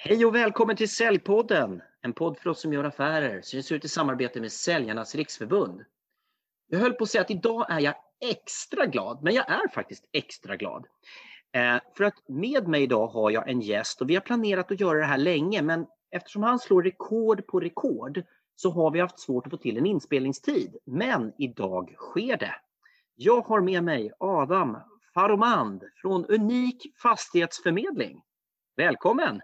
Hej och välkommen till Säljpodden! En podd för oss som gör affärer som ges ut i samarbete med Säljarnas Riksförbund. Jag höll på att säga att idag är jag extra glad, men jag är faktiskt extra glad. Eh, för att med mig idag har jag en gäst och vi har planerat att göra det här länge, men eftersom han slår rekord på rekord så har vi haft svårt att få till en inspelningstid. Men idag sker det. Jag har med mig Adam Faromand från Unik Fastighetsförmedling. Välkommen!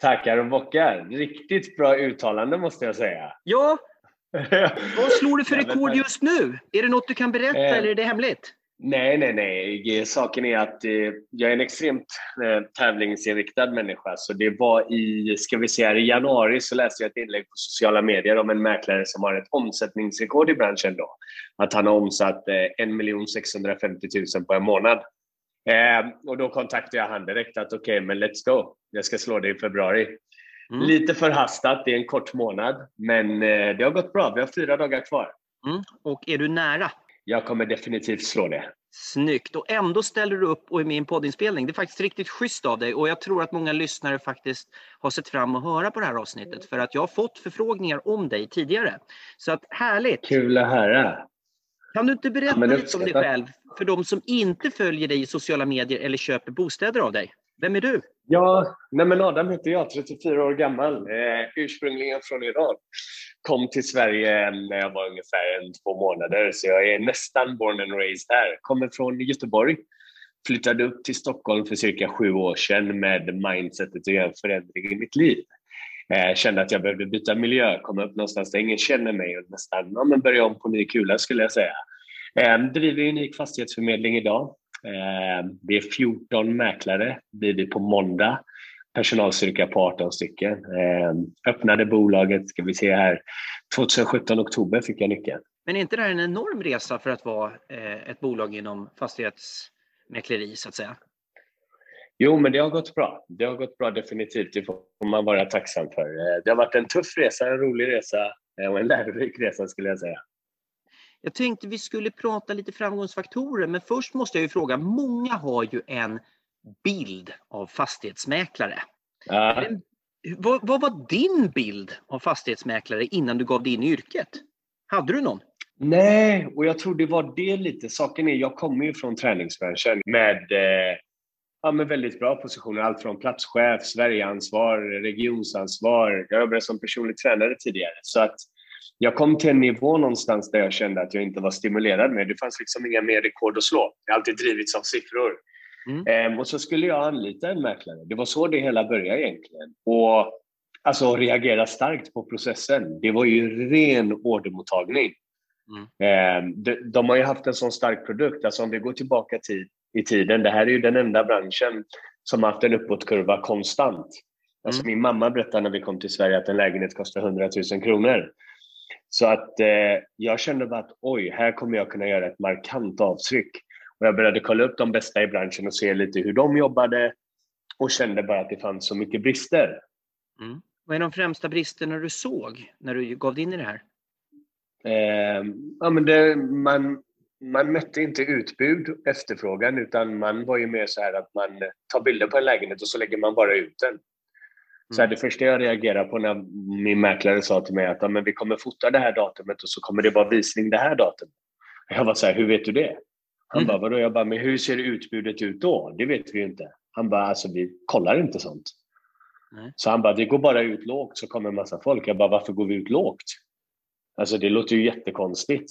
Tackar och bockar. Riktigt bra uttalande måste jag säga. Ja, vad slår du för rekord just nu? Är det något du kan berätta Eh. eller är det hemligt? Nej, nej, nej. Saken är att eh, jag är en extremt eh, tävlingsinriktad människa. Så det var i, ska vi säga, i januari så läste jag ett inlägg på sociala medier om en mäklare som har ett omsättningsrekord i branschen då. Att han har omsatt eh, 1 650 000 på en månad. Eh, och då kontaktade jag han direkt att okej, men let's go. Jag ska slå det i februari. Mm. Lite förhastat, det är en kort månad, men eh, det har gått bra. Vi har fyra dagar kvar. Mm. Och är du nära? Jag kommer definitivt slå det. Snyggt! Och ändå ställer du upp och är med i en poddinspelning. Det är faktiskt riktigt schysst av dig och jag tror att många lyssnare faktiskt har sett fram att höra på det här avsnittet för att jag har fått förfrågningar om dig tidigare. Så att härligt! Kul att höra. Kan du inte berätta det lite om dig själv för de som inte följer dig i sociala medier eller köper bostäder av dig? Vem är du? Ja, nej men Adam heter jag, 34 år gammal, eh, ursprungligen från Iran. Kom till Sverige när jag var ungefär en, två månader, så jag är nästan born and raised här. Kommer från Göteborg. Flyttade upp till Stockholm för cirka sju år sedan med mindsetet att göra en förändring i mitt liv. Eh, kände att jag behövde byta miljö, komma upp någonstans där ingen känner mig och nästan ja, men börja om på ny kula skulle jag säga. Eh, driver Unik Fastighetsförmedling idag. Eh, vi är 14 mäklare, blir vi på måndag. Personalstyrka på 18 stycken. Eh, öppnade bolaget, ska vi se här, 2017 oktober fick jag nyckeln. Men är inte det här en enorm resa för att vara eh, ett bolag inom fastighetsmäkleri så att säga? Jo, men det har gått bra. Det har gått bra definitivt. Det får man vara tacksam för. Eh, Det har varit en tuff resa, en rolig resa eh, och en lärorik resa skulle jag säga. Jag tänkte vi skulle prata lite framgångsfaktorer, men först måste jag ju fråga, många har ju en bild av fastighetsmäklare. Ja. Vad, vad var din bild av fastighetsmäklare innan du gav dig in i yrket? Hade du någon? Nej, och jag tror det var det lite. Saken är, jag kommer ju från träningsbranschen med, eh, ja, med väldigt bra positioner. Allt från platschef, Sverigeansvar, regionsansvar. Jag jobbade som personlig tränare tidigare. Så att jag kom till en nivå någonstans där jag kände att jag inte var stimulerad med. Det fanns liksom inga mer rekord att slå. Jag har alltid drivits av siffror. Mm. Ehm, och så skulle jag anlita en mäklare. Det var så det hela började egentligen. Och alltså reagera starkt på processen. Det var ju ren ordermottagning. Ehm, de, de har ju haft en sån stark produkt. Alltså om vi går tillbaka till, i tiden. Det här är ju den enda branschen som har haft en uppåtkurva konstant. Alltså min mamma berättade när vi kom till Sverige att en lägenhet kostar 100 000 kronor. Så att eh, jag kände bara att oj, här kommer jag kunna göra ett markant avtryck. Och jag började kolla upp de bästa i branschen och se lite hur de jobbade och kände bara att det fanns så mycket brister. Mm. Vad är de främsta bristerna du såg när du gav dig in i det här? Eh, ja, men det, man, man mötte inte utbud och efterfrågan utan man var ju mer så här att man tar bilder på en lägenhet och så lägger man bara ut den. Så här, det första jag reagerade på när min mäklare sa till mig att men vi kommer fota det här datumet och så kommer det vara visning det här datumet. Jag var så här, hur vet du det? Han Mm. bara, vadå? Jag bara, men hur ser utbudet ut då? Det vet vi ju inte. Han bara, alltså vi kollar inte sånt. Nej. Så han bara, vi går bara ut lågt så kommer en massa folk. Jag bara, varför går vi ut lågt? Alltså det låter ju jättekonstigt.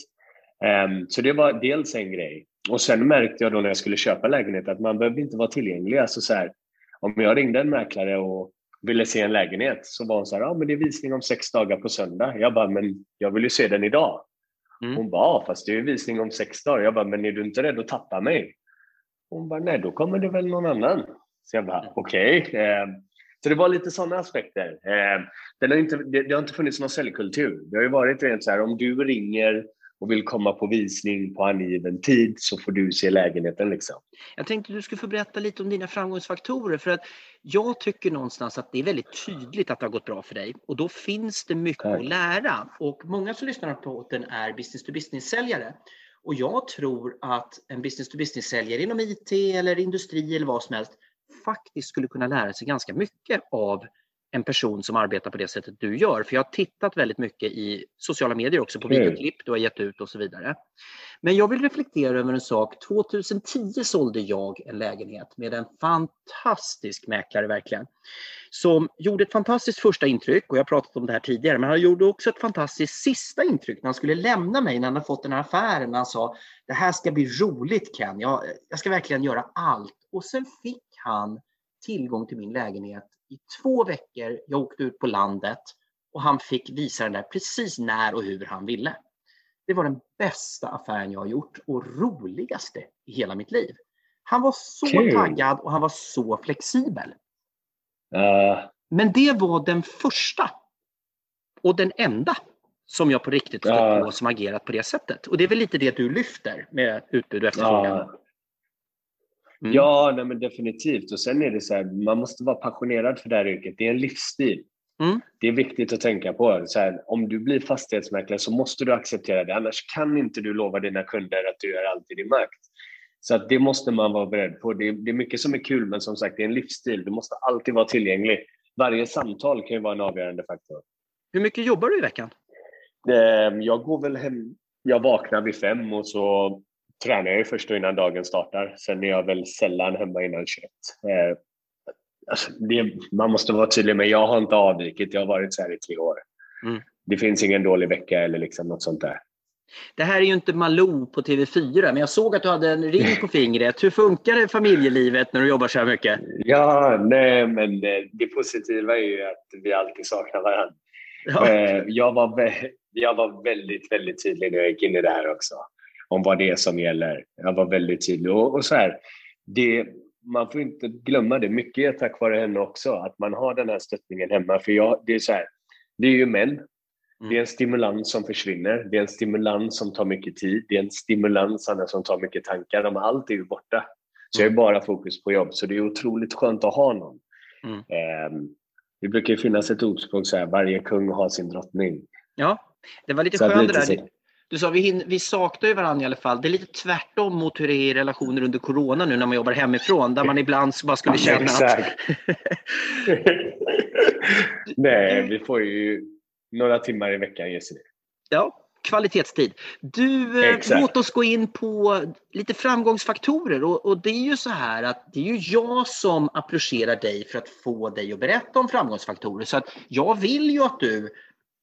Ehm, så det var dels en grej. Och sen märkte jag då när jag skulle köpa lägenhet att man behöver inte vara tillgänglig. Alltså så här, om jag ringde en mäklare och ville se en lägenhet så var hon så här, ja men det är visning om sex dagar på söndag. Jag bara, men jag vill ju se den idag. Mm. Hon bara, ja, fast det är visning om sex dagar. Jag bara, men är du inte rädd att tappa mig? Hon bara, nej då kommer det väl någon annan. Så jag bara, okej. Eh, Så det var lite sådana aspekter. Eh, den har inte, det, det, har inte funnits någon säljkultur. Det har ju varit rent så här, om du ringer och vill komma på visning på angiven tid så får du se lägenheten. Liksom. Jag tänkte du skulle få berätta lite om dina framgångsfaktorer för att jag tycker någonstans att det är väldigt tydligt att det har gått bra för dig och då finns det mycket Tack. att lära. Och många som lyssnar på den är business to business-säljare. Och jag tror att en business to business-säljare inom IT eller industri eller vad som helst faktiskt skulle kunna lära sig ganska mycket av en person som arbetar på det sättet du gör. För jag har tittat väldigt mycket i sociala medier också på mm. videoklipp du har gett ut och så vidare. Men jag vill reflektera över en sak. 2010 sålde jag en lägenhet med en fantastisk mäklare verkligen. Som gjorde ett fantastiskt första intryck och jag har pratat om det här tidigare, men han gjorde också ett fantastiskt sista intryck när han skulle lämna mig när han hade fått den här affären. Han sa det här ska bli roligt Ken, jag, jag ska verkligen göra allt. Och sen fick han tillgång till min lägenhet i två veckor. Jag åkte ut på landet och han fick visa den där precis när och hur han ville. Det var den bästa affären jag har gjort och roligaste i hela mitt liv. Han var så Kul. taggad och han var så flexibel. Uh. Men det var den första och den enda som jag på riktigt stött uh. på som agerat på det sättet. Och det är väl lite det du lyfter med utbud och efterfrågan. Uh. Mm. Ja, nej, men definitivt. Och sen är det så här, man måste vara passionerad för det här yrket. Det är en livsstil. Mm. Det är viktigt att tänka på. Så här, om du blir fastighetsmäklare så måste du acceptera det. Annars kan inte du lova dina kunder att du gör allt i din makt. Så att det måste man vara beredd på. Det är, det är mycket som är kul, men som sagt, det är en livsstil. Du måste alltid vara tillgänglig. Varje samtal kan ju vara en avgörande faktor. Hur mycket jobbar du i veckan? Ehm, jag går väl hem. Jag vaknar vid fem och så tränar jag först innan dagen startar. Sen är jag väl sällan hemma innan 21. Eh, alltså det, man måste vara tydlig med, jag har inte avvikit. Jag har varit så här i tre år. Mm. Det finns ingen dålig vecka eller liksom något sånt där. Det här är ju inte Malou på TV4, men jag såg att du hade en ring på fingret. Hur funkar det familjelivet när du jobbar så här mycket? Ja, nej, men det positiva är ju att vi alltid saknar varandra. Ja. Eh, jag, var, jag var väldigt, väldigt tydlig när jag gick in i det här också om vad det är som gäller. Jag var väldigt tydlig. Och, och så här, det, man får inte glömma det, mycket är tack vare henne också, att man har den här stöttningen hemma. För jag, det är så här, det är ju män. Det är en stimulans som försvinner. Det är en stimulans som tar mycket tid. Det är en stimulans som tar mycket tankar. De, allt är ju borta. Så jag är mm. bara fokus på jobb. Så det är otroligt skönt att ha någon. Mm. Eh, det brukar ju finnas ett ordspråk så här, varje kung har sin drottning. Ja, det var lite skönt det där. Du sa vi, vi saknar ju varandra i alla fall. Det är lite tvärtom mot hur det är i relationer under corona nu när man jobbar hemifrån där man ibland bara skulle känna att... Nej, vi får ju några timmar i veckan ges det. Ja, kvalitetstid. Du, eh, Exakt. låt oss gå in på lite framgångsfaktorer och, och, det är ju så här att det är ju jag som approcherar dig för att få dig att berätta om framgångsfaktorer så att jag vill ju att du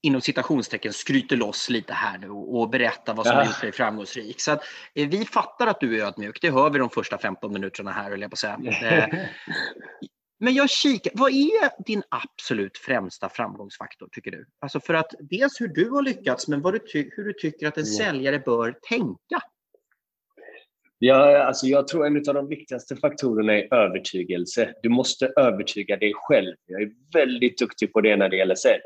inom citationstecken skryter loss lite här nu och berättar vad som ja. har gjort dig framgångsrik. Så att, eh, vi fattar att du är ödmjuk, det hör vi de första 15 minuterna här, höll jag på säga. Eh, men jag kikar, vad är din absolut främsta framgångsfaktor tycker du? Alltså för att dels hur du har lyckats men du hur du tycker att en säljare bör tänka. Ja, alltså jag tror en av de viktigaste faktorerna är övertygelse. Du måste övertyga dig själv. Jag är väldigt duktig på det när det gäller sälj.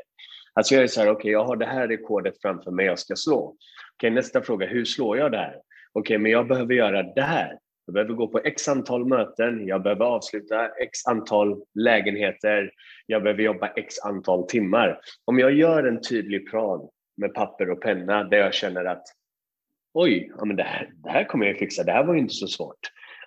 Alltså jag är så här, okej, okay, jag har det här rekordet framför mig jag ska slå. Okej, okay, nästa fråga, hur slår jag det här? Okej, okay, men jag behöver göra det här. Jag behöver gå på x antal möten, jag behöver avsluta x antal lägenheter, jag behöver jobba x antal timmar. Om jag gör en tydlig plan med papper och penna där jag känner att oj, ja, men det, här, det här kommer jag fixa, det här var ju inte så svårt.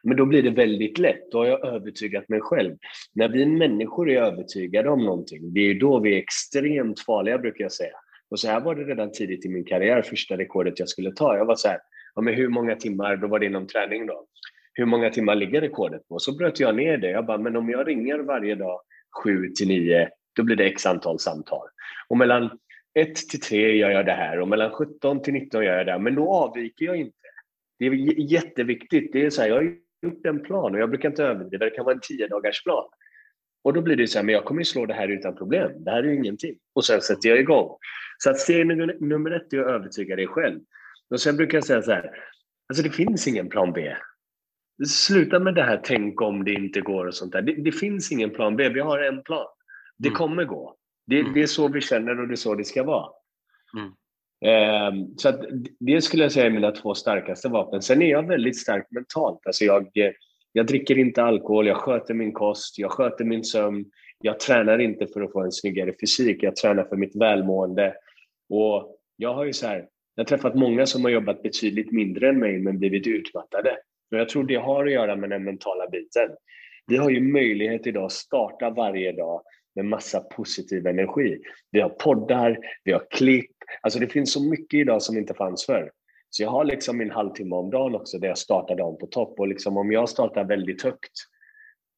Men då blir det väldigt lätt. Då har jag övertygat mig själv. När vi människor är övertygade om någonting, det är då vi är extremt farliga brukar jag säga. Och så här var det redan tidigt i min karriär, första rekordet jag skulle ta. Jag var så här, ja, men hur många timmar, då var det inom träning då. Hur många timmar ligger rekordet på? Så bröt jag ner det. Jag bara, men om jag ringer varje dag 7 till 9, då blir det x antal samtal. Och mellan 1 till 3 gör jag det här och mellan 17 till 19 gör jag det här. Men då avviker jag inte. Det är jätteviktigt. Det är så här, jag gjort en plan och jag brukar inte överdriva, det kan vara en tio dagars plan. Och då blir det så här, men jag kommer ju slå det här utan problem. Det här är ju ingenting. Och sen sätter jag igång. Så att steg nummer ett är att övertyga dig själv. Och sen brukar jag säga så här, alltså det finns ingen plan B. sluta med det här tänk om det inte går och sånt där. Det, det finns ingen plan B, vi har en plan. Det mm. kommer gå. Det, mm. det, är så vi känner och det är så det ska vara. Mm. Eh, så att det skulle jag säga är mina två starkaste vapen. Sen är jag väldigt stark mentalt. Alltså jag, eh, jag dricker inte alkohol, jag sköter min kost, jag sköter min sömn. Jag tränar inte för att få en snyggare fysik, jag tränar för mitt välmående. Och jag har ju så här, jag har träffat många som har jobbat betydligt mindre än mig men blivit utmattade. Och jag tror det har att göra med den mentala biten. Vi har ju möjlighet idag att starta varje dag med massa positiv energi. Vi har poddar, vi har klipp. Alltså det finns så mycket idag som inte fanns förr. Så jag har liksom min halvtimme om dagen också där jag startar dagen på topp. Och liksom om jag startar väldigt högt,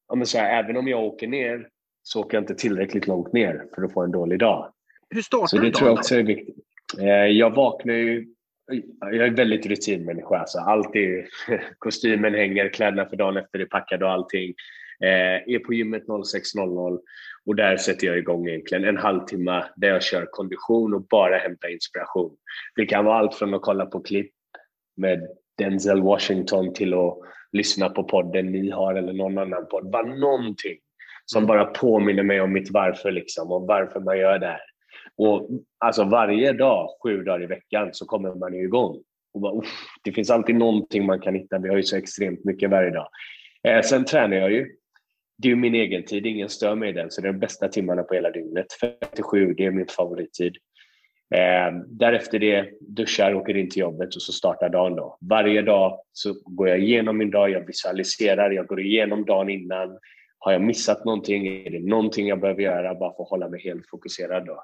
ja så här, även om jag åker ner så åker jag inte tillräckligt långt ner för att få en dålig dag. Hur startar så du det tror jag också är viktigt. Eh, jag vaknar ju jag är väldigt rutinmänniska. Alltså allt är, kostymen hänger, kläderna för dagen efter är packade och allting. Eh, är på gymmet 06.00 och där sätter jag igång egentligen en halvtimme där jag kör kondition och bara hämtar inspiration. Det kan vara allt från att kolla på klipp med Denzel Washington till att lyssna på podden ni har eller någon annan podd. Bara någonting som bara påminner mig om mitt varför liksom, och varför man gör det här. Och alltså varje dag, sju dagar i veckan, så kommer man ju igång. Och bara, det finns alltid någonting man kan hitta. Vi har ju så extremt mycket varje dag. Eh, sen tränar jag ju. Det är min egen tid, ingen stör mig i den, så det är de bästa timmarna på hela dygnet. 57, det är min favorittid. Eh, därefter det, duschar, åker in till jobbet och så startar dagen då. Varje dag så går jag igenom min dag, jag visualiserar, jag går igenom dagen innan. Har jag missat någonting? Är det någonting jag behöver göra bara för att hålla mig helt fokuserad då?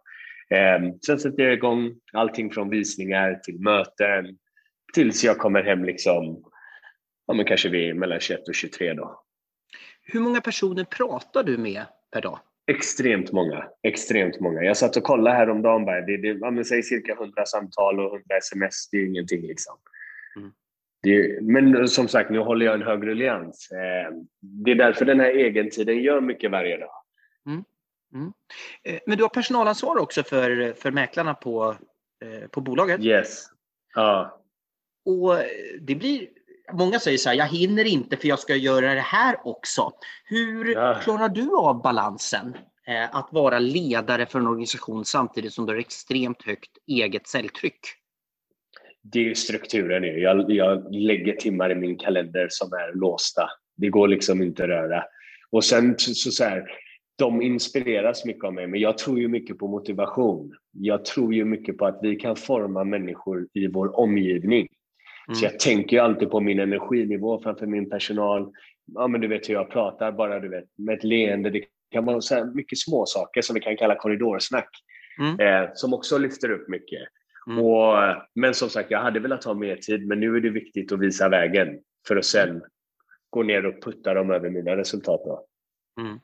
Eh, sen sätter jag igång allting från visningar till möten tills jag kommer hem liksom, ja, men kanske vid mellan 21 och 23 då. Hur många personer pratar du med per dag? Extremt många. Extremt många. Jag satt och kollade häromdagen bara. Det, det, ja, men säg cirka 100 samtal och 100 sms. Det är ingenting liksom. Mm. Det, men som sagt, nu håller jag en hög ruljans. Eh, det är därför den här egentiden gör mycket varje dag. Mm. Mm. Eh, men du har personalansvar också för, för mäklarna på, eh, på bolaget? Yes. Ja. Och det blir, många säger så här, jag hinner inte för jag ska göra det här också. Hur ja. klarar du av balansen? Eh, att vara ledare för en organisation samtidigt som du har extremt högt eget säljtryck? Det är strukturen. Jag, jag lägger timmar i min kalender som är låsta. Det går liksom inte att röra. Och sen så, så här, de inspireras mycket av mig, men jag tror ju mycket på motivation. Jag tror ju mycket på att vi kan forma människor i vår omgivning. Mm. Så jag tänker ju alltid på min energinivå framför min personal. Ja, men du vet hur jag pratar, bara du vet, med ett leende. Det kan vara så mycket små saker som vi kan kalla korridorsnack, mm. eh, som också lyfter upp mycket. Mm. Och, men som sagt, jag hade velat ha mer tid, men nu är det viktigt att visa vägen för att sen gå ner och putta dem över mina resultat. Mm.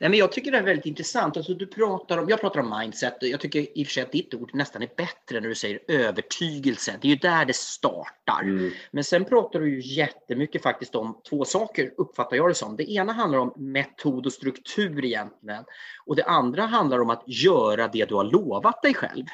Nej, men jag tycker det är väldigt intressant. Alltså, du pratar om, jag pratar om mindset och jag tycker i och för sig att ditt ord nästan är bättre när du säger övertygelse. Det är ju där det startar. Mm. Men sen pratar du ju jättemycket faktiskt om två saker, uppfattar jag det som. Det ena handlar om metod och struktur egentligen. Och det andra handlar om att göra det du har lovat dig själv.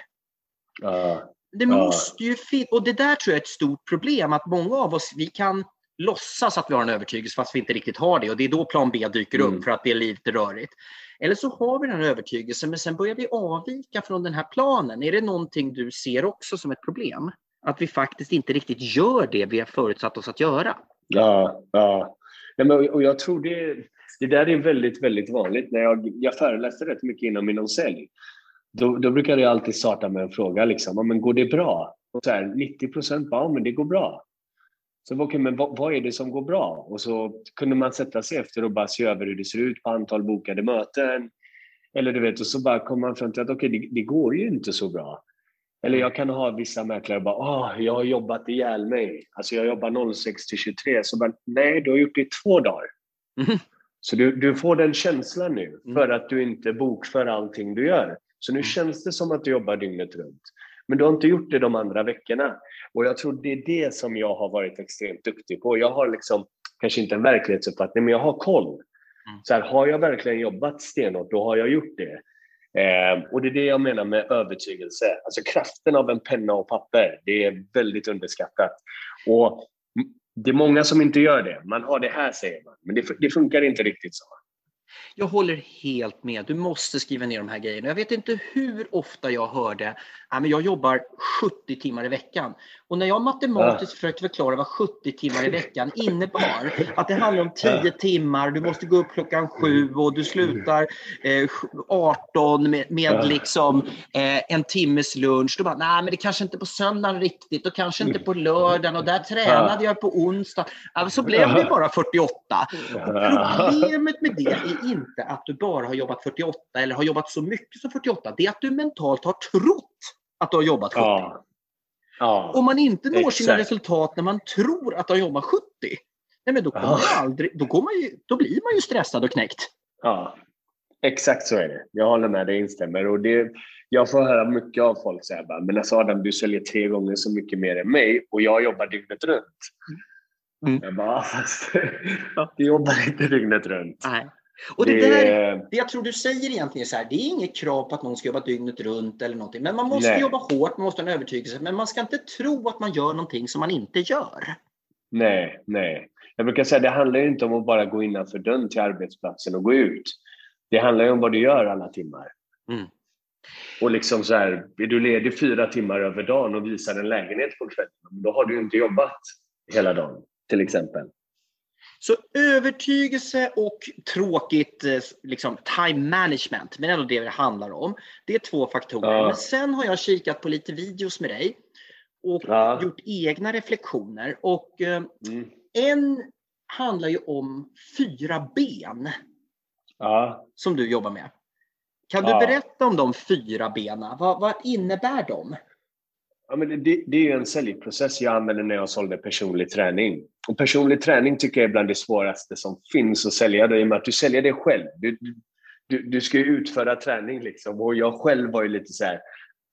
Uh, det måste ju och det där tror jag är ett stort problem, att många av oss, vi kan låtsas att vi har en övertygelse fast vi inte riktigt har det och det är då plan B dyker mm. upp för att det är lite rörigt. Eller så har vi den övertygelsen men sen börjar vi avvika från den här planen. Är det någonting du ser också som ett problem? Att vi faktiskt inte riktigt gör det vi har förutsatt oss att göra? Ja, ja. ja men, och jag tror det, det där är väldigt, väldigt vanligt. När jag, jag föreläser rätt mycket inom inom sälj. Då, då brukar jag alltid starta med en fråga. Liksom, men går det bra? Och så här, 90 procent bara, ja, men det går bra. Så okay, men vad, vad, är det som går bra? Och så kunde man sätta sig efter och bara se över hur det ser ut på antal bokade möten. Eller du vet, och så bara kommer man fram till att okay, det, det går ju inte så bra. Eller jag kan ha vissa mäklare bara, ah, jag har jobbat ihjäl mig. Alltså jag jobbar 06 till 23. Så bara, nej, du har gjort det i två dagar. Mm. Så du, du får den känslan nu mm. för att du inte bokför allting du gör. Så nu mm. känns det som att du jobbar dygnet runt. Men du har inte gjort det de andra veckorna. Och jag tror det är det som jag har varit extremt duktig på. Jag har liksom, kanske inte en verklighetsuppfattning, men jag har koll. Mm. Så här, har jag verkligen jobbat stenhårt, då har jag gjort det. Eh, och det är det jag menar med övertygelse. Alltså kraften av en penna och papper, det är väldigt underskattat. Och Det är många som inte gör det. Man har det här, säger man. Men det, det funkar inte riktigt så. Jag håller helt med. Du måste skriva ner de här grejerna. Jag vet inte hur ofta jag hörde att jag jobbar 70 timmar i veckan. Och när jag matematiskt försökte förklara vad 70 timmar i veckan innebar, att det handlar om 10 timmar, du måste gå upp klockan 7 och du slutar eh, 18 med, med liksom eh, en timmes lunch. Då bara, nej men det kanske inte på söndagen riktigt och kanske inte på lördagen och där tränade jag på onsdag. Alltså, så blev det bara 48. Och problemet med det är inte att du bara har jobbat 48 eller har jobbat så mycket som 48. Det är att du mentalt har trott att du har jobbat 70. Ja. Ja. Om man inte når Exakt. sina resultat när man tror att du har jobbat 70, nej men då, kommer ja. aldrig, då, går man ju, då blir man ju stressad och knäckt. Ja, exakt så är det. Jag håller med dig, instämmer. Och det, jag får höra mycket av folk säga bara, men alltså Adam, du säljer tre gånger så mycket mer än mig och jag jobbar dygnet runt. Mm. Jag bara, fast du jobbar inte dygnet runt. Nej. Och det, det, där, det jag tror du säger egentligen är så här, det är inget krav på att någon ska jobba dygnet runt eller någonting. Men man måste Nej. jobba hårt, man måste ha en övertygelse. Men man ska inte tro att man gör någonting som man inte gör. Nej, nej. Jag brukar säga det handlar inte om att bara gå innanför dörren till arbetsplatsen och gå ut. Det handlar ju om vad du gör alla timmar. Mm. Och liksom så här, är du ledig fyra timmar över dagen och visar en lägenhet på kvällen, då har du inte jobbat hela dagen, till exempel. Så övertygelse och tråkigt eh, liksom, time management, men ändå det det handlar om. Det är två faktorer. Ja. Men sen har jag kikat på lite videos med dig och ja. gjort egna reflektioner. Och eh, mm. en handlar ju om fyra ben ja. som du jobbar med. Kan du berätta om de fyra benen? Vad, vad innebär de? Ja, men det, det är en säljprocess jag använde när jag sålde personlig träning. Och personlig träning tycker jag är bland det svåraste som finns att sälja, då, i och med att du säljer det själv. Du, du, du ska ju utföra träning liksom. Och jag själv var ju lite så här,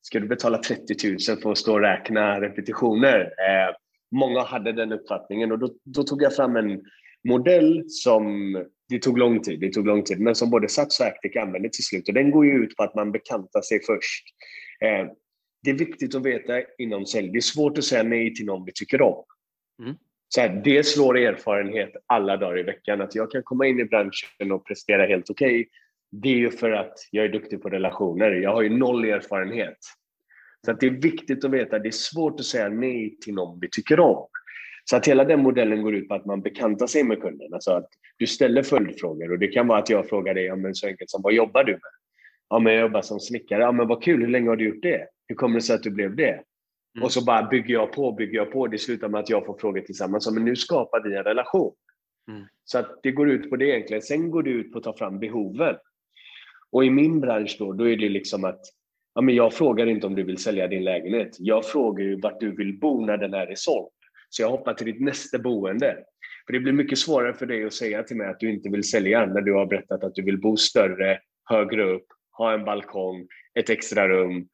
ska du betala 30 000 för att stå och räkna repetitioner? Eh, många hade den uppfattningen och då, då, tog jag fram en modell som, det tog lång tid, det tog lång tid, men som både Sats och Actic använde till slut. Och den går ju ut på att man bekantar sig först. Eh, det är viktigt att veta inom sälj. Det är svårt att säga nej till någon vi tycker om. Mm. Så här, det slår erfarenhet alla dagar i veckan. Att jag kan komma in i branschen och prestera helt okej, okay, det är ju för att jag är duktig på relationer. Jag har ju noll erfarenhet. Så att det är viktigt att veta att det är svårt att säga nej till någon vi tycker om. Så att hela den modellen går ut på att man bekantar sig med kunden. Alltså att du ställer följdfrågor och det kan vara att jag frågar dig om en så enkelt som vad jobbar du med? Ja, men jag jobbar som snickare. Ja, men vad kul, hur länge har du gjort det? Hur kommer det sig att du blev det? Mm. Och så bara bygger jag på, bygger jag på. Det slutar med att jag får frågor tillsammans. Men nu skapar vi en relation. Mm. Så att det går ut på det egentligen. Sen går det ut på att ta fram behoven. Och i min bransch då, då är det liksom att ja, men jag frågar inte om du vill sälja din lägenhet. Jag frågar ju vart du vill bo när den är såld. Så jag hoppar till ditt nästa boende. För det blir mycket svårare för dig att säga till mig att du inte vill sälja när du har berättat att du vill bo större, högre upp, ha en balkong, ett extra rum.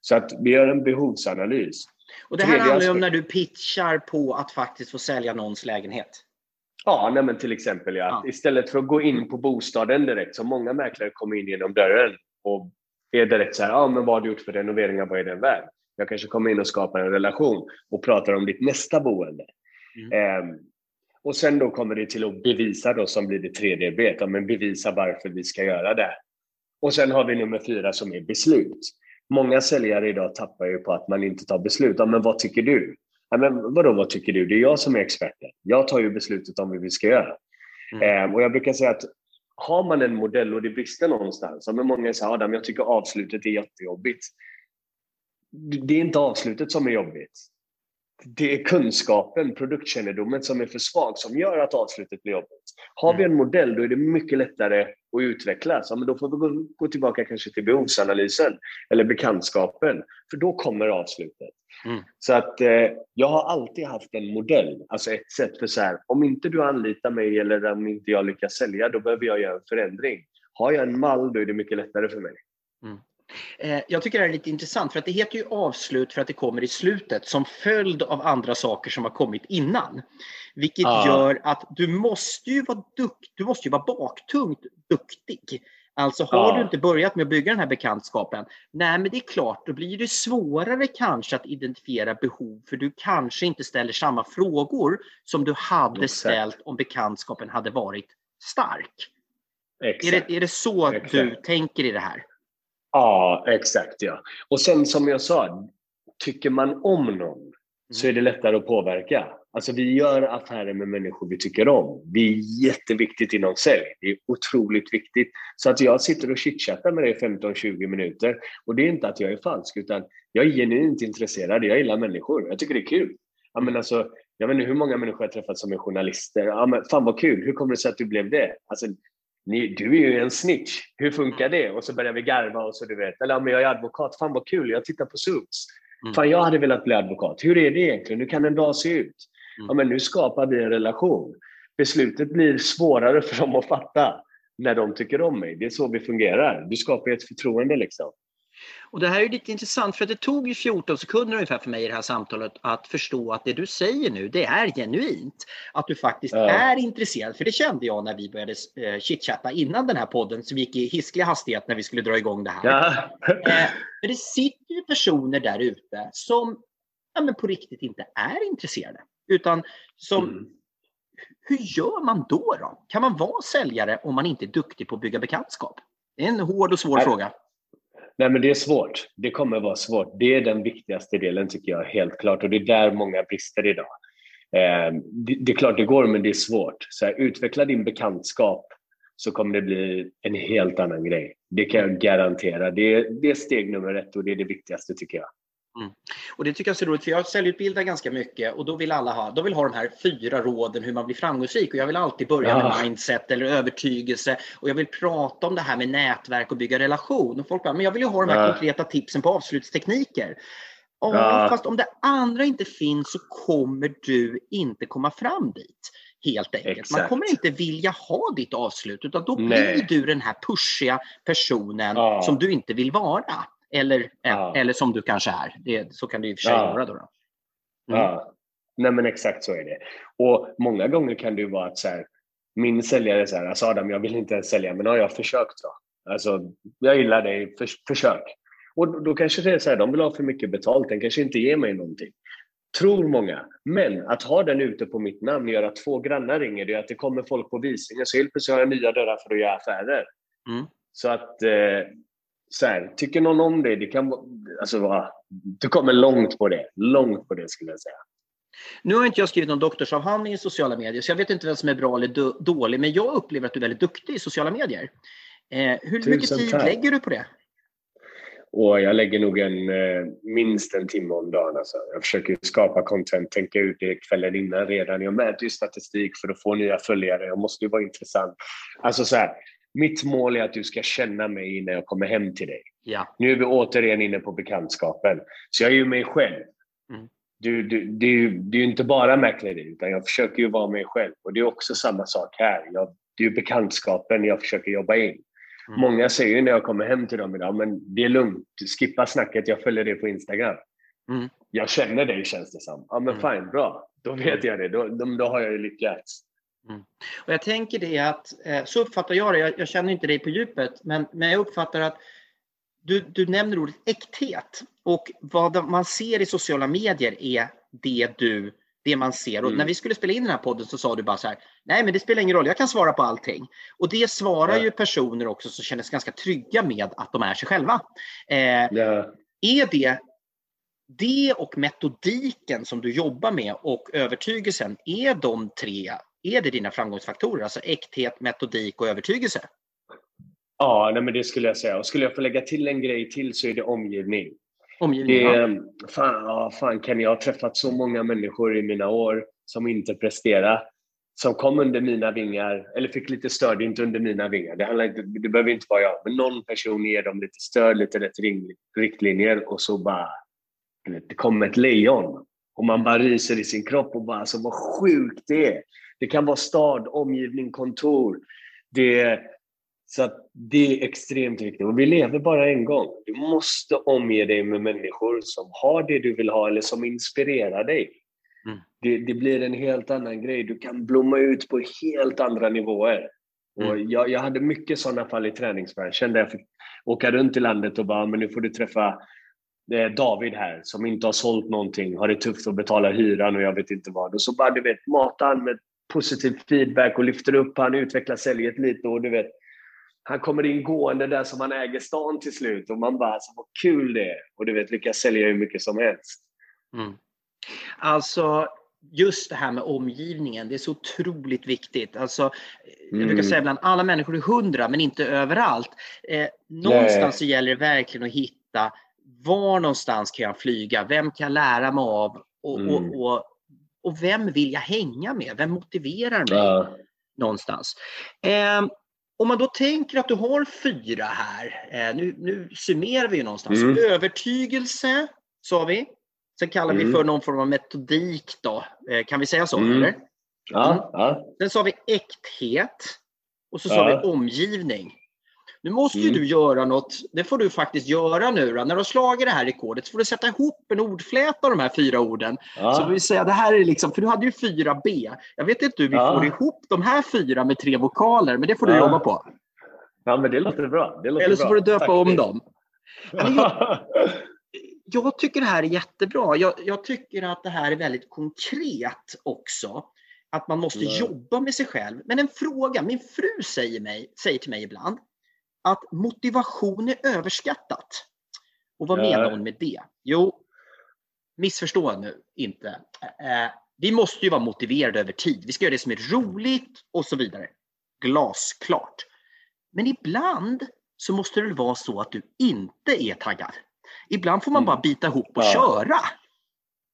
Så att vi gör en behovsanalys. Och det här Tredje handlar ju om när du pitchar på att faktiskt få sälja någons lägenhet. Ja, nej till exempel ja. ja. Istället för att gå in på bostaden direkt, så många mäklare kommer in genom dörren och är direkt så här, ja men vad har du gjort för renoveringar, vad är den värd? Jag kanske kommer in och skapar en relation och pratar om ditt nästa boende. Mm. Um, och sen då kommer det till att bevisa då som blir det tredje bet, ja, men bevisa varför vi ska göra det. Och sen har vi nummer fyra som är beslut. Många säljare idag tappar ju på att man inte tar beslut. Ja, men vad tycker du? Ja, men vadå, vad tycker du? Det är jag som är experten. Jag tar ju beslutet om hur vi ska göra. Mm. Eh, och jag brukar säga att har man en modell och det brister någonstans, ja, men många säger Adam, jag tycker avslutet är jättejobbigt. Det är inte avslutet som är jobbigt det är kunskapen, produktkännedomen som är för svag som gör att avslutet blir jobbigt. Har vi en modell då är det mycket lättare att utveckla. Så, men då får vi gå, gå tillbaka kanske till behovsanalysen eller bekantskapen, för då kommer avslutet. Mm. Så att eh, jag har alltid haft en modell, alltså ett sätt för så här, om inte du anlitar mig eller om inte jag lyckas sälja, då behöver jag göra en förändring. Har jag en mall, då är det mycket lättare för mig. Mm. Eh, jag tycker det är lite intressant för att det heter ju avslut för att det kommer i slutet som följd av andra saker som har kommit innan. Vilket ja. gör att du måste ju vara dukt, du måste ju vara baktungt duktig Alltså har ja. du inte börjat med att bygga den här bekantskapen, nej men det är klart, då blir det svårare kanske att identifiera behov för du kanske inte ställer samma frågor som du hade Exakt. ställt om bekantskapen hade varit stark. Exakt. Är, det, är det så Exakt. du tänker i det här? Ja, exakt. ja. Och sen som jag sa, tycker man om någon så är det lättare att påverka. Alltså vi gör affärer med människor vi tycker om. Det är jätteviktigt inom sälj. Det är otroligt viktigt. Så att jag sitter och chitchattar med dig 15-20 minuter och det är inte att jag är falsk utan jag är genuint intresserad. Jag gillar människor. Jag tycker det är kul. Ja, men alltså, jag vet inte hur många människor jag träffat som är journalister. Ja, men fan vad kul, hur kommer det sig att du blev det? Alltså, ni, du är ju en snitch, hur funkar det? Och så börjar vi garva och så du vet. Eller men jag är advokat, fan vad kul, jag tittar på Suits. Mm. Fan, jag hade velat bli advokat. Hur är det egentligen? Hur kan en dag se ut? Mm. Ja, men nu skapar vi en relation. Beslutet blir svårare för dem att fatta när de tycker om mig. Det är så vi fungerar. Du skapar ett förtroende liksom. Och det här är lite intressant för att det tog ju 14 sekunder ungefär för mig i det här samtalet att förstå att det du säger nu, det är genuint. Att du faktiskt ja. är intresserad, för det kände jag när vi började eh, chitchatta innan den här podden som gick i hisklig hastighet när vi skulle dra igång det här. Ja. eh, för det sitter ju personer där ute som ja, men på riktigt inte är intresserade. Utan som mm. Hur gör man då, då? Kan man vara säljare om man inte är duktig på att bygga bekantskap? Det är en hård och svår Nej. fråga. Nej, men det är svårt. Det kommer vara svårt. Det är den viktigaste delen tycker jag, helt klart. Och det är där många brister idag. Eh, det, det, är klart det går, men det är svårt. Så här, utveckla din bekantskap så kommer det bli en helt annan grej. Det kan jag garantera. Det är, det är steg nummer ett och det är det viktigaste tycker jag. Mm. Och det tycker jag är så roligt, för jag säljutbildar ganska mycket och då vill alla ha, de vill ha de här fyra råden hur man blir framgångsrik och jag vill alltid börja ja. med mindset eller övertygelse och jag vill prata om det här med nätverk och bygga relation. Och folk bara, men jag vill ju ha de här ja. konkreta tipsen på avslutstekniker. Och ja. Fast om det andra inte finns så kommer du inte komma fram dit. Helt enkelt. Exakt. Man kommer inte vilja ha ditt avslut utan då Nej. blir du den här pushiga personen som du inte vill vara. Eller, ja. eller som du kanske är. Det, så kan det i och för sig ja. vara. Då, då. Mm. Ja. Nej men exakt så är det. Och många gånger kan det vara att så här, min säljare säger alltså Adam, jag vill inte ens sälja, men har jag försökt då? Alltså, jag gillar dig, för, försök. Och då kanske det är så här, de vill ha för mycket betalt, den kanske inte ger mig någonting. Tror många. Men att ha den ute på mitt namn gör att två grannar ringer, det att det kommer folk på visningar, så helt plötsligt har jag nya dörrar för att göra affärer. Mm. Så att eh, så här, tycker någon om det, det kan alltså, du kommer långt på det. Långt på det skulle jag säga. Nu har inte jag skrivit någon doktorsavhandling i sociala medier, så jag vet inte vem som är bra eller dålig, men jag upplever att du är väldigt duktig i sociala medier. Eh, hur Tusen mycket tid tack. lägger du på det? Och jag lägger nog en, eh, minst en timme om dagen. Alltså. Jag försöker skapa content, tänka ut det kvällen innan redan. Jag mäter ju statistik för att få nya följare. Jag måste ju vara intressant. Alltså så här, mitt mål är att du ska känna mig när jag kommer hem till dig. Ja. Nu är vi återigen inne på bekantskapen. Så jag är ju mig själv. Mm. Du, du, du, det är ju inte bara mäkleri, utan jag försöker ju vara mig själv. Och det är också samma sak här. Jag, det är bekantskapen jag försöker jobba in. Mm. Många säger ju när jag kommer hem till dem idag, men det är lugnt, skippa snacket, jag följer dig på Instagram. Mm. Jag känner dig känns det som. Ja men mm. fine, bra. Då vet jag det, då, då, då har jag ju lyckats. Mm. Och jag tänker det att, eh, så uppfattar jag det, jag, jag, känner inte dig på djupet, men, men jag uppfattar att du, du nämner ordet äkthet och vad man ser i sociala medier är det du det man ser. Och mm. när vi skulle spela in den här podden så sa du bara så här, nej men det spelar ingen roll, jag kan svara på allting. Och det svarar ja. ju personer också som känner sig ganska trygga med att de är sig själva. Eh, ja. Är det det och metodiken som du jobbar med och övertygelsen, är de tre är det dina framgångsfaktorer? Alltså äkthet, metodik och övertygelse? Ja, nej, men det skulle jag säga. Och skulle jag få lägga till en grej till så är det omgivning. Omgivning, det, ja. fan, ja, fan kan jag har träffat så många människor i mina år som inte presterar som kom under mina vingar, eller fick lite stöd, inte under mina vingar. Det, handlar inte, det behöver inte vara jag, men någon person ger dem lite stöd, lite rätt riktlinjer och så bara, det kommer ett lejon. Och man bara ryser i sin kropp och bara, alltså vad sjukt det är. Det kan vara stad, omgivning, kontor. Det, så det är extremt viktigt. Och vi lever bara en gång. Du måste omge dig med människor som har det du vill ha eller som inspirerar dig. Mm. Det, det, blir en helt annan grej. Du kan blomma ut på helt andra nivåer. Och mm. jag, jag hade mycket sådana fall i träningsbranschen där jag fick åka runt i landet och bara, men nu får du träffa eh, David här som inte har sålt någonting, har det tufft att betala hyran och jag vet inte vad. Och så bara, du vet, mata han med positiv feedback och lyfter upp han, utvecklar säljet lite och du vet, han kommer in gående där som han äger stan till slut och man bara, alltså, vad kul det är. Och du vet, lyckas sälja hur mycket som helst. Mm. Alltså, just det här med omgivningen, det är så otroligt viktigt. Alltså, mm. Jag brukar säga ibland, alla människor är hundra, men inte överallt. Eh, någonstans så gäller det verkligen att hitta var någonstans kan jag flyga? Vem kan jag lära mig av? Och, mm. och, och, och, vem vill jag hänga med? Vem motiverar mig? Ja. Någonstans. Eh, om man då tänker att du har fyra här, eh, nu, nu summerar vi ju någonstans. Mm. Övertygelse, sa vi. Sen kallar mm. vi för någon form av metodik då. Eh, kan vi säga så? Mm. Eller? Ja, mm. ja. Sen sa vi äkthet. Och så sa vi omgivning. Nu måste ju mm. du göra något, det får du faktiskt göra nu då. När du har slagit det här rekordet så får du sätta ihop en ordfläta av de här fyra orden. Ja. Så vi säga, det här är liksom, för du hade ju fyra B. Jag vet inte hur vi ja. får ihop de här fyra med tre vokaler, men det får du ja. jobba på. Ja, men det låter bra. Det låter Eller så får du döpa Tack om dem. Jag, jag, tycker det här är jättebra. Jag, jag, tycker att det här är väldigt konkret också. Att man måste jobba med sig själv. Men en fråga, min fru säger, mig, säger till mig ibland, att motivation är överskattat. Och vad ja. menar hon med det? Jo, missförstå nu inte. Eh, vi måste ju vara motiverade över tid. Vi ska göra det som är roligt och så vidare. Glasklart. Men ibland så måste det vara så att du inte är taggad. Ibland får man mm. bara bita ihop och ja. köra.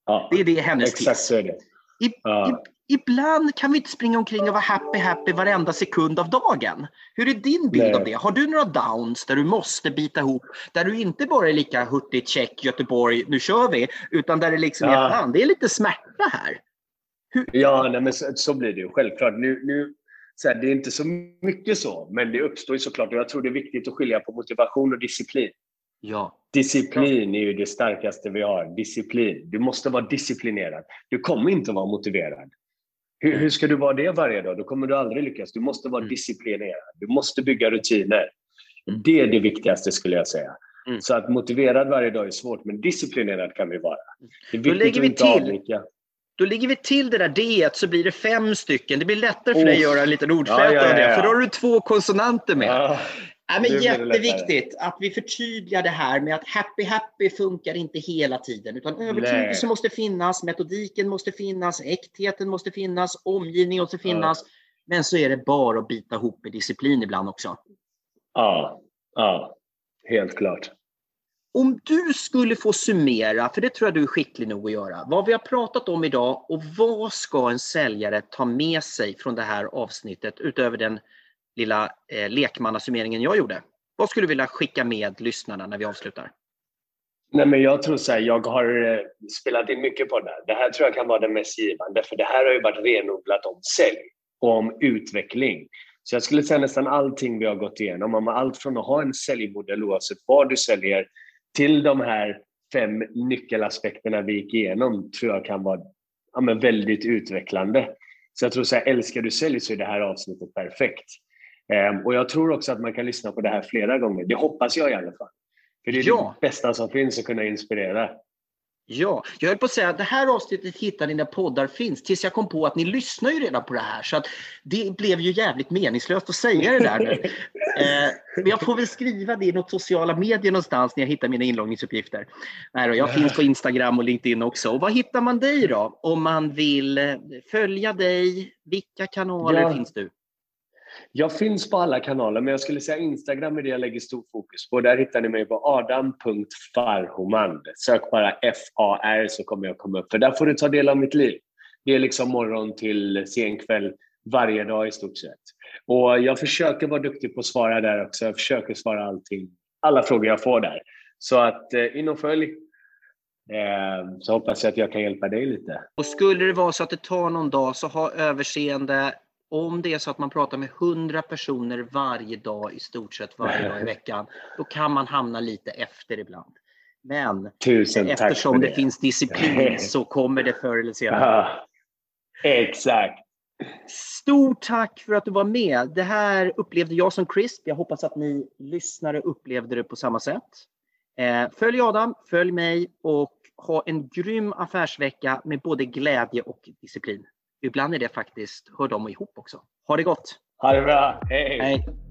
Ja. Det är det hennes Exakt tips. Det. I, ja ibland kan vi inte springa omkring och vara happy, happy varenda sekund av dagen. Hur är din bild Nej. av det? Har du några downs där du måste bita ihop, där du inte bara är lika hurtig, check, Göteborg, nu kör vi, utan där det liksom ja. är, fan, det är lite smärta här. Hur? Ja, nej, men så, så, blir det ju självklart. Nu, nu, så här, det är inte så mycket så, men det uppstår ju såklart. Och jag tror det är viktigt att skilja på motivation och disciplin. Ja. Disciplin är ju det starkaste vi har. Disciplin. Du måste vara disciplinerad. Du kommer inte vara motiverad. Hur, mm. hur, ska du vara det varje dag? Då kommer du aldrig lyckas. Du måste vara mm. disciplinerad. Du måste bygga rutiner. Mm. Det är det viktigaste skulle jag säga. Mm. Så att motiverad varje dag är svårt, men disciplinerad kan vi vara. Det är Då lägger vi till. Avvika. Då lägger vi till det där D så blir det fem stycken. Det blir lättare för oh. dig att göra en liten ordfläta ja, ja, ja, av det, för då har du två konsonanter med. Ja, men jätteviktigt att vi förtydligar det här med att happy happy funkar inte hela tiden. Utan övertygelse måste finnas, metodiken måste finnas, äktheten måste finnas, omgivningen måste finnas. Ja. Men så är det bara att bita ihop med disciplin ibland också. Ja, ja helt klart. Om du skulle få summera, för det tror jag du är skicklig nog att göra, vad vi har pratat om idag och vad ska en säljare ta med sig från det här avsnittet utöver den lilla eh, lekmannasummeringen jag gjorde. Vad skulle du vilja skicka med lyssnarna när vi avslutar? Nej, men jag tror så här, jag har eh, spelat in mycket på det här. Det här tror jag kan vara det mest givande, för det här har ju varit renodlat om sälj och om utveckling. Så jag skulle säga nästan allting vi har gått igenom, om allt från att ha en säljmodell oavsett vad du säljer, till de här fem nyckelaspekterna vi gick igenom, tror jag kan vara ja, men väldigt utvecklande. Så jag tror så här, älskar du sälj så är det här avsnittet perfekt. Ehm, och jag tror också att man kan lyssna på det här flera gånger. Det hoppas jag i alla fall. För det är ja. det bästa som finns att kunna inspirera. Ja, jag höll på att säga att det här avsnittet hittar ni där poddar finns, tills jag kom på att ni lyssnar ju redan på det här. Så att det blev ju jävligt meningslöst att säga det där nu. eh, men jag får väl skriva det i något sociala medier någonstans när jag hittar mina inloggningsuppgifter. Nej då, jag finns på Instagram och LinkedIn också. Och var hittar man dig då? Om man vill eh, följa dig, vilka kanaler ja. finns du? Jag finns på alla kanaler, men jag skulle säga Instagram är det jag lägger stor fokus på. Där hittar ni mig på adam.farhoman. Sök bara F-A-R så kommer jag komma upp. För där får du ta del av mitt liv. Det är liksom morgon till sen kväll varje dag i stort sett. Och jag försöker vara duktig på att svara där också. Jag försöker svara allting, alla frågor jag får där. Så att eh, in och följ. Ehm, så hoppas jag att jag kan hjälpa dig lite. Och skulle det vara så att det tar någon dag så ha överseende om det är så att man pratar med 100 personer varje dag, i stort sett varje dag i veckan, då kan man hamna lite efter ibland. Men Tusen eftersom det. det finns disciplin så kommer det förr eller senare. Exakt. Stort tack för att du var med. Det här upplevde jag som CRISP. Jag hoppas att ni lyssnare upplevde det på samma sätt. Eh, följ Adam, följ mig och ha en grym affärsvecka med både glädje och disciplin ibland är det faktiskt, hör de ihop också. Ha det gott! Ha det bra! Hej! Hej.